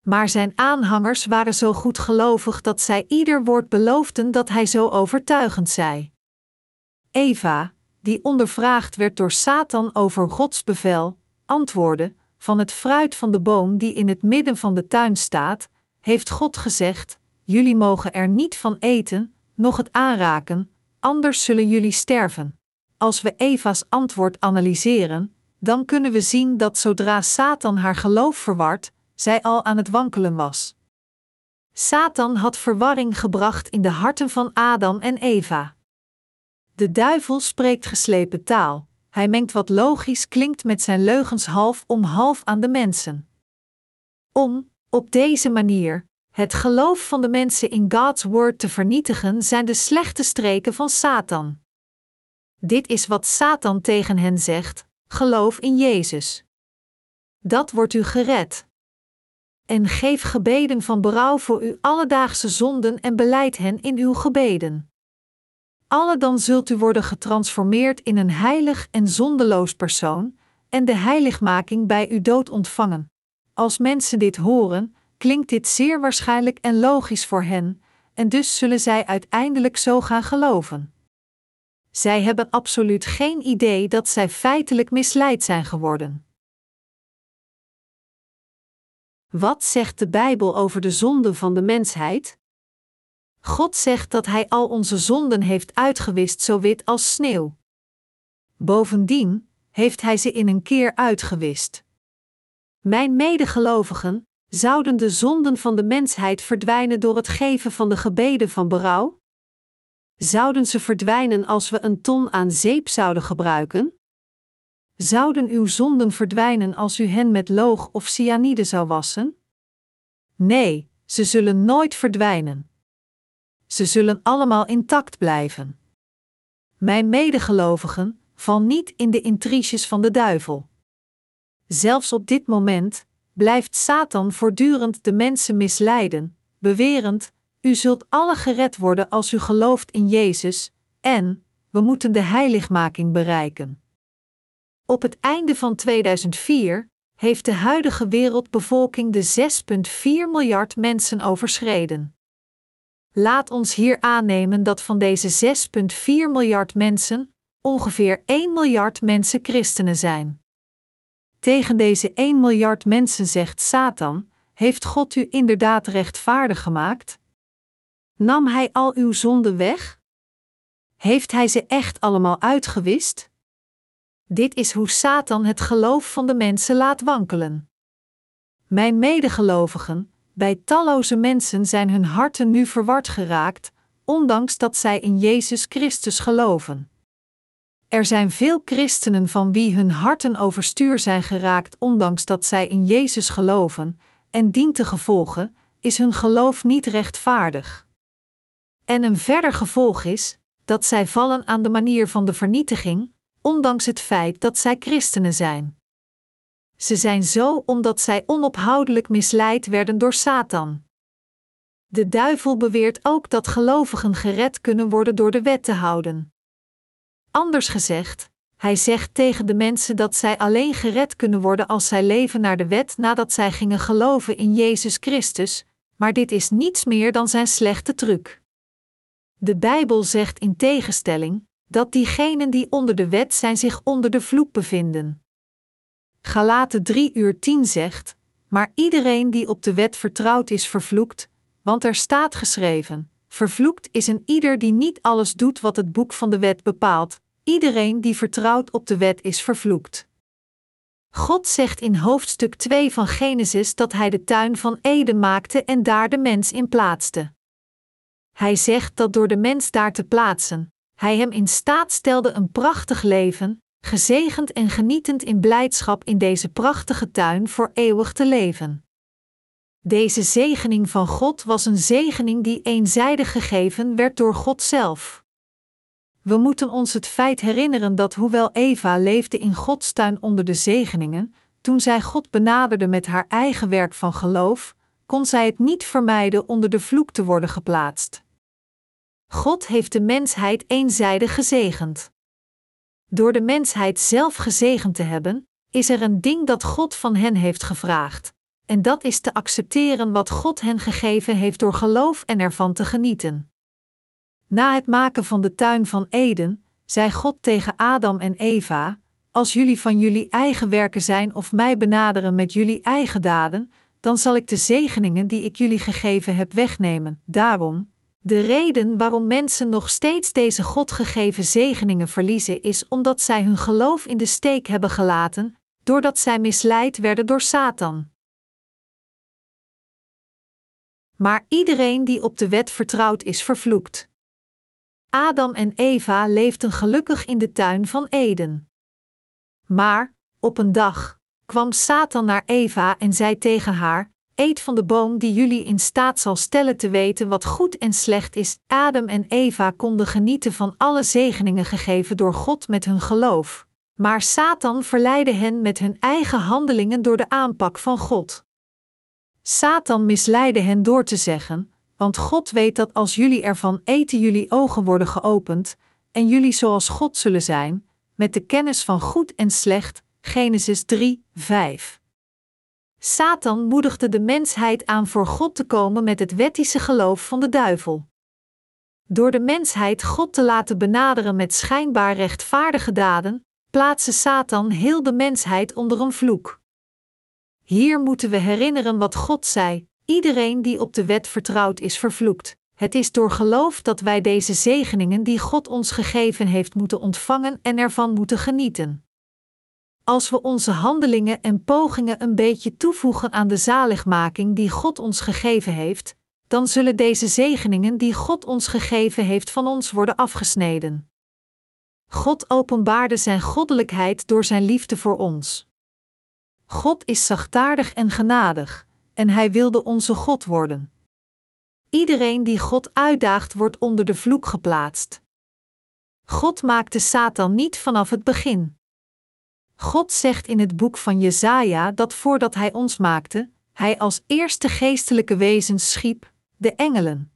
Maar zijn aanhangers waren zo goed gelovig dat zij ieder woord beloofden dat hij zo overtuigend zei. Eva, die ondervraagd werd door Satan over Gods bevel, antwoordde: Van het fruit van de boom die in het midden van de tuin staat, heeft God gezegd: Jullie mogen er niet van eten, noch het aanraken, anders zullen jullie sterven. Als we Eva's antwoord analyseren, dan kunnen we zien dat zodra Satan haar geloof verward, zij al aan het wankelen was. Satan had verwarring gebracht in de harten van Adam en Eva. De duivel spreekt geslepen taal. Hij mengt wat logisch klinkt met zijn leugens half om half aan de mensen. Om, op deze manier, het geloof van de mensen in God's Word te vernietigen, zijn de slechte streken van Satan. Dit is wat Satan tegen hen zegt: geloof in Jezus. Dat wordt u gered. En geef gebeden van berouw voor uw alledaagse zonden en beleid hen in uw gebeden. Alle dan zult u worden getransformeerd in een heilig en zondeloos persoon, en de heiligmaking bij uw dood ontvangen. Als mensen dit horen, klinkt dit zeer waarschijnlijk en logisch voor hen, en dus zullen zij uiteindelijk zo gaan geloven. Zij hebben absoluut geen idee dat zij feitelijk misleid zijn geworden. Wat zegt de Bijbel over de zonde van de mensheid? God zegt dat Hij al onze zonden heeft uitgewist zo wit als sneeuw. Bovendien heeft Hij ze in een keer uitgewist. Mijn medegelovigen, zouden de zonden van de mensheid verdwijnen door het geven van de gebeden van berouw? Zouden ze verdwijnen als we een ton aan zeep zouden gebruiken? Zouden uw zonden verdwijnen als u hen met loog of cyanide zou wassen? Nee, ze zullen nooit verdwijnen. Ze zullen allemaal intact blijven. Mijn medegelovigen, val niet in de intriges van de duivel. Zelfs op dit moment blijft Satan voortdurend de mensen misleiden, bewerend: U zult alle gered worden als u gelooft in Jezus, en we moeten de heiligmaking bereiken. Op het einde van 2004 heeft de huidige wereldbevolking de 6,4 miljard mensen overschreden. Laat ons hier aannemen dat van deze 6,4 miljard mensen ongeveer 1 miljard mensen christenen zijn. Tegen deze 1 miljard mensen zegt Satan: Heeft God u inderdaad rechtvaardig gemaakt? Nam hij al uw zonden weg? Heeft hij ze echt allemaal uitgewist? Dit is hoe Satan het geloof van de mensen laat wankelen. Mijn medegelovigen, bij talloze mensen zijn hun harten nu verward geraakt, ondanks dat zij in Jezus Christus geloven. Er zijn veel christenen van wie hun harten overstuur zijn geraakt, ondanks dat zij in Jezus geloven, en dientengevolge is hun geloof niet rechtvaardig. En een verder gevolg is dat zij vallen aan de manier van de vernietiging, ondanks het feit dat zij christenen zijn. Ze zijn zo omdat zij onophoudelijk misleid werden door Satan. De duivel beweert ook dat gelovigen gered kunnen worden door de wet te houden. Anders gezegd, hij zegt tegen de mensen dat zij alleen gered kunnen worden als zij leven naar de wet nadat zij gingen geloven in Jezus Christus, maar dit is niets meer dan zijn slechte truc. De Bijbel zegt in tegenstelling dat diegenen die onder de wet zijn zich onder de vloek bevinden. Galaten 3 uur 10 zegt: Maar iedereen die op de wet vertrouwd is, vervloekt, want er staat geschreven: Vervloekt is een ieder die niet alles doet wat het boek van de wet bepaalt. Iedereen die vertrouwt op de wet is vervloekt. God zegt in hoofdstuk 2 van Genesis dat hij de tuin van Eden maakte en daar de mens in plaatste. Hij zegt dat door de mens daar te plaatsen, hij hem in staat stelde een prachtig leven, gezegend en genietend in blijdschap in deze prachtige tuin voor eeuwig te leven. Deze zegening van God was een zegening die eenzijdig gegeven werd door God zelf. We moeten ons het feit herinneren dat hoewel Eva leefde in Gods tuin onder de zegeningen, toen zij God benaderde met haar eigen werk van geloof, kon zij het niet vermijden onder de vloek te worden geplaatst. God heeft de mensheid eenzijdig gezegend. Door de mensheid zelf gezegend te hebben, is er een ding dat God van hen heeft gevraagd, en dat is te accepteren wat God hen gegeven heeft door geloof en ervan te genieten. Na het maken van de tuin van Eden, zei God tegen Adam en Eva: Als jullie van jullie eigen werken zijn of mij benaderen met jullie eigen daden, dan zal ik de zegeningen die ik jullie gegeven heb wegnemen. Daarom, de reden waarom mensen nog steeds deze God gegeven zegeningen verliezen is omdat zij hun geloof in de steek hebben gelaten, doordat zij misleid werden door Satan. Maar iedereen die op de wet vertrouwd is vervloekt. Adam en Eva leefden gelukkig in de tuin van Eden. Maar, op een dag, kwam Satan naar Eva en zei tegen haar: Eet van de boom die jullie in staat zal stellen te weten wat goed en slecht is. Adam en Eva konden genieten van alle zegeningen gegeven door God met hun geloof. Maar Satan verleidde hen met hun eigen handelingen door de aanpak van God. Satan misleidde hen door te zeggen: Want God weet dat als jullie ervan eten, jullie ogen worden geopend, en jullie zoals God zullen zijn, met de kennis van goed en slecht. Genesis 3, 5. Satan moedigde de mensheid aan voor God te komen met het wettische geloof van de duivel. Door de mensheid God te laten benaderen met schijnbaar rechtvaardige daden, plaatste Satan heel de mensheid onder een vloek. Hier moeten we herinneren wat God zei: iedereen die op de wet vertrouwd is vervloekt. Het is door geloof dat wij deze zegeningen die God ons gegeven heeft moeten ontvangen en ervan moeten genieten. Als we onze handelingen en pogingen een beetje toevoegen aan de zaligmaking die God ons gegeven heeft, dan zullen deze zegeningen die God ons gegeven heeft van ons worden afgesneden. God openbaarde zijn goddelijkheid door zijn liefde voor ons. God is zachtaardig en genadig, en hij wilde onze God worden. Iedereen die God uitdaagt, wordt onder de vloek geplaatst. God maakte Satan niet vanaf het begin. God zegt in het boek van Jesaja dat voordat hij ons maakte, hij als eerste geestelijke wezens schiep, de engelen.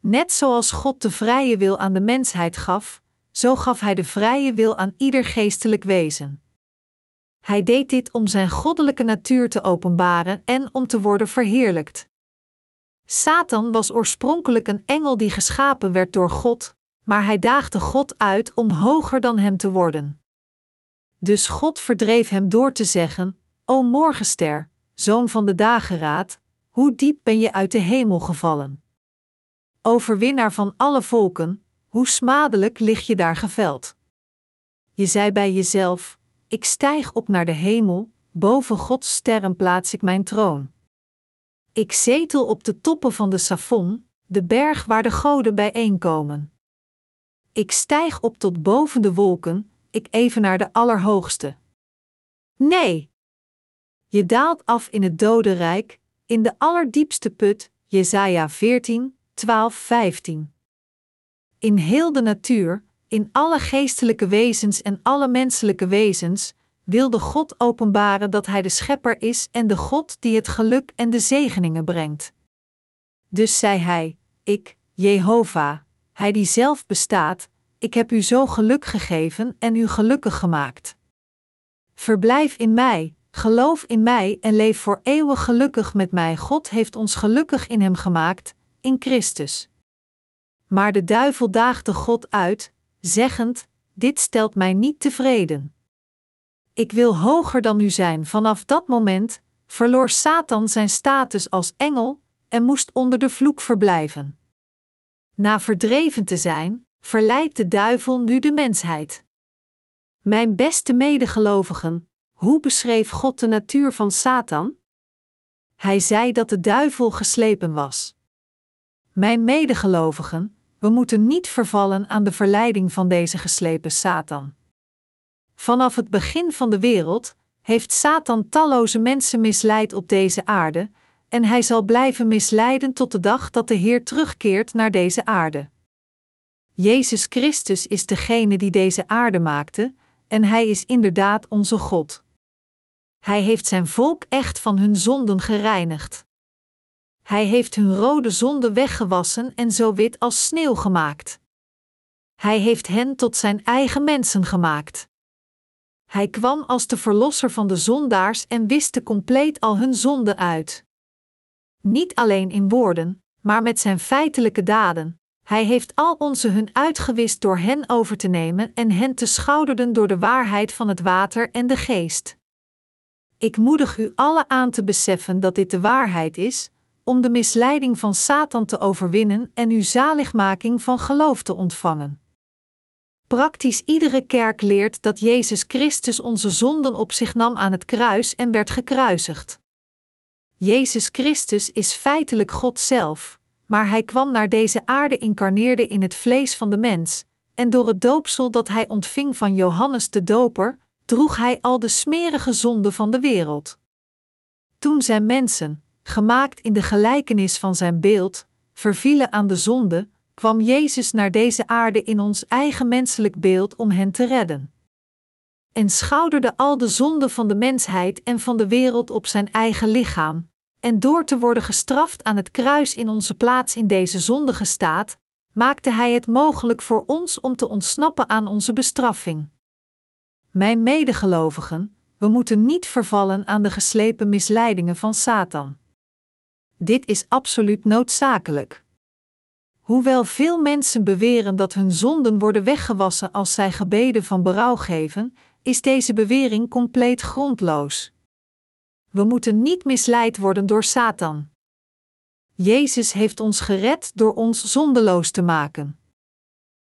Net zoals God de vrije wil aan de mensheid gaf, zo gaf hij de vrije wil aan ieder geestelijk wezen. Hij deed dit om zijn goddelijke natuur te openbaren en om te worden verheerlijkt. Satan was oorspronkelijk een engel die geschapen werd door God, maar hij daagde God uit om hoger dan hem te worden. Dus God verdreef hem door te zeggen: O morgenster, zoon van de dageraad, hoe diep ben je uit de hemel gevallen? Overwinnaar van alle volken, hoe smadelijk lig je daar geveld? Je zei bij jezelf: Ik stijg op naar de hemel, boven Gods sterren plaats ik mijn troon. Ik zetel op de toppen van de Safon, de berg waar de goden bijeenkomen. Ik stijg op tot boven de wolken, ik even naar de Allerhoogste. Nee! Je daalt af in het dodenrijk, in de allerdiepste put, Jesaja 14, 12, 15. In heel de natuur, in alle geestelijke wezens en alle menselijke wezens, wilde God openbaren dat Hij de Schepper is en de God die het geluk en de zegeningen brengt. Dus zei Hij: Ik, Jehovah, Hij die zelf bestaat, ik heb u zo geluk gegeven en u gelukkig gemaakt. Verblijf in mij, geloof in mij en leef voor eeuwig gelukkig met mij. God heeft ons gelukkig in Hem gemaakt, in Christus. Maar de duivel daagde God uit, zeggend: Dit stelt mij niet tevreden. Ik wil hoger dan u zijn. Vanaf dat moment verloor Satan zijn status als engel en moest onder de vloek verblijven. Na verdreven te zijn, verleidt de duivel nu de mensheid. Mijn beste medegelovigen, hoe beschreef God de natuur van Satan? Hij zei dat de duivel geslepen was. Mijn medegelovigen, we moeten niet vervallen aan de verleiding van deze geslepen Satan. Vanaf het begin van de wereld heeft Satan talloze mensen misleid op deze aarde, en hij zal blijven misleiden tot de dag dat de Heer terugkeert naar deze aarde. Jezus Christus is degene die deze aarde maakte, en Hij is inderdaad onze God. Hij heeft zijn volk echt van hun zonden gereinigd. Hij heeft hun rode zonde weggewassen en zo wit als sneeuw gemaakt. Hij heeft hen tot zijn eigen mensen gemaakt. Hij kwam als de verlosser van de zondaars en wiste compleet al hun zonden uit. Niet alleen in woorden, maar met zijn feitelijke daden, Hij heeft al onze hun uitgewist door hen over te nemen en hen te schouderden door de waarheid van het water en de geest. Ik moedig u alle aan te beseffen dat dit de waarheid is, om de misleiding van Satan te overwinnen en uw zaligmaking van geloof te ontvangen. Praktisch iedere kerk leert dat Jezus Christus onze zonden op zich nam aan het kruis en werd gekruisigd. Jezus Christus is feitelijk God zelf, maar hij kwam naar deze aarde incarneerde in het vlees van de mens, en door het doopsel dat hij ontving van Johannes de Doper, droeg hij al de smerige zonden van de wereld. Toen zijn mensen, gemaakt in de gelijkenis van zijn beeld, vervielen aan de zonde, kwam Jezus naar deze aarde in ons eigen menselijk beeld om hen te redden. En schouderde al de zonden van de mensheid en van de wereld op zijn eigen lichaam, en door te worden gestraft aan het kruis in onze plaats in deze zondige staat, maakte Hij het mogelijk voor ons om te ontsnappen aan onze bestraffing. Mijn medegelovigen, we moeten niet vervallen aan de geslepen misleidingen van Satan. Dit is absoluut noodzakelijk. Hoewel veel mensen beweren dat hun zonden worden weggewassen als zij gebeden van berouw geven, is deze bewering compleet grondloos. We moeten niet misleid worden door Satan. Jezus heeft ons gered door ons zondeloos te maken.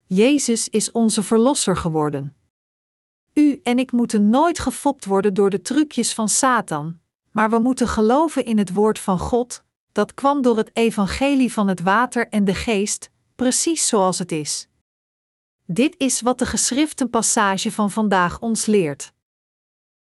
Jezus is onze verlosser geworden. U en ik moeten nooit gefopt worden door de trucjes van Satan, maar we moeten geloven in het woord van God, dat kwam door het evangelie van het water en de geest, precies zoals het is. Dit is wat de geschriftenpassage van vandaag ons leert.